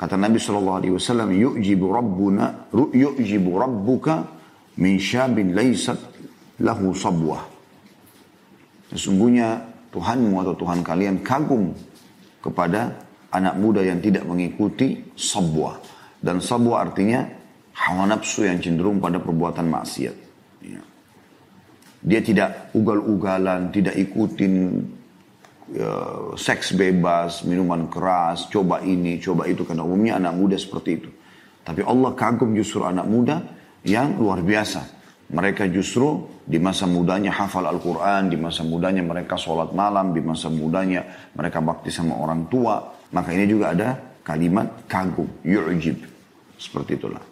Kata Nabi SAW, yu'jibu rabbuna, yu'jibu rabbuka min syabin laysat lahu sabwah. Sesungguhnya Tuhanmu atau Tuhan kalian kagum kepada anak muda yang tidak mengikuti sabwah. Dan sabwah artinya hawa nafsu yang cenderung pada perbuatan maksiat. Ya. Dia tidak ugal-ugalan, tidak ikutin ya, seks bebas, minuman keras, coba ini, coba itu. Karena umumnya anak muda seperti itu. Tapi Allah kagum justru anak muda yang luar biasa. Mereka justru di masa mudanya hafal Al-Quran, di masa mudanya mereka sholat malam, di masa mudanya mereka bakti sama orang tua. Maka ini juga ada kalimat kagum, yu'jib. Seperti itulah.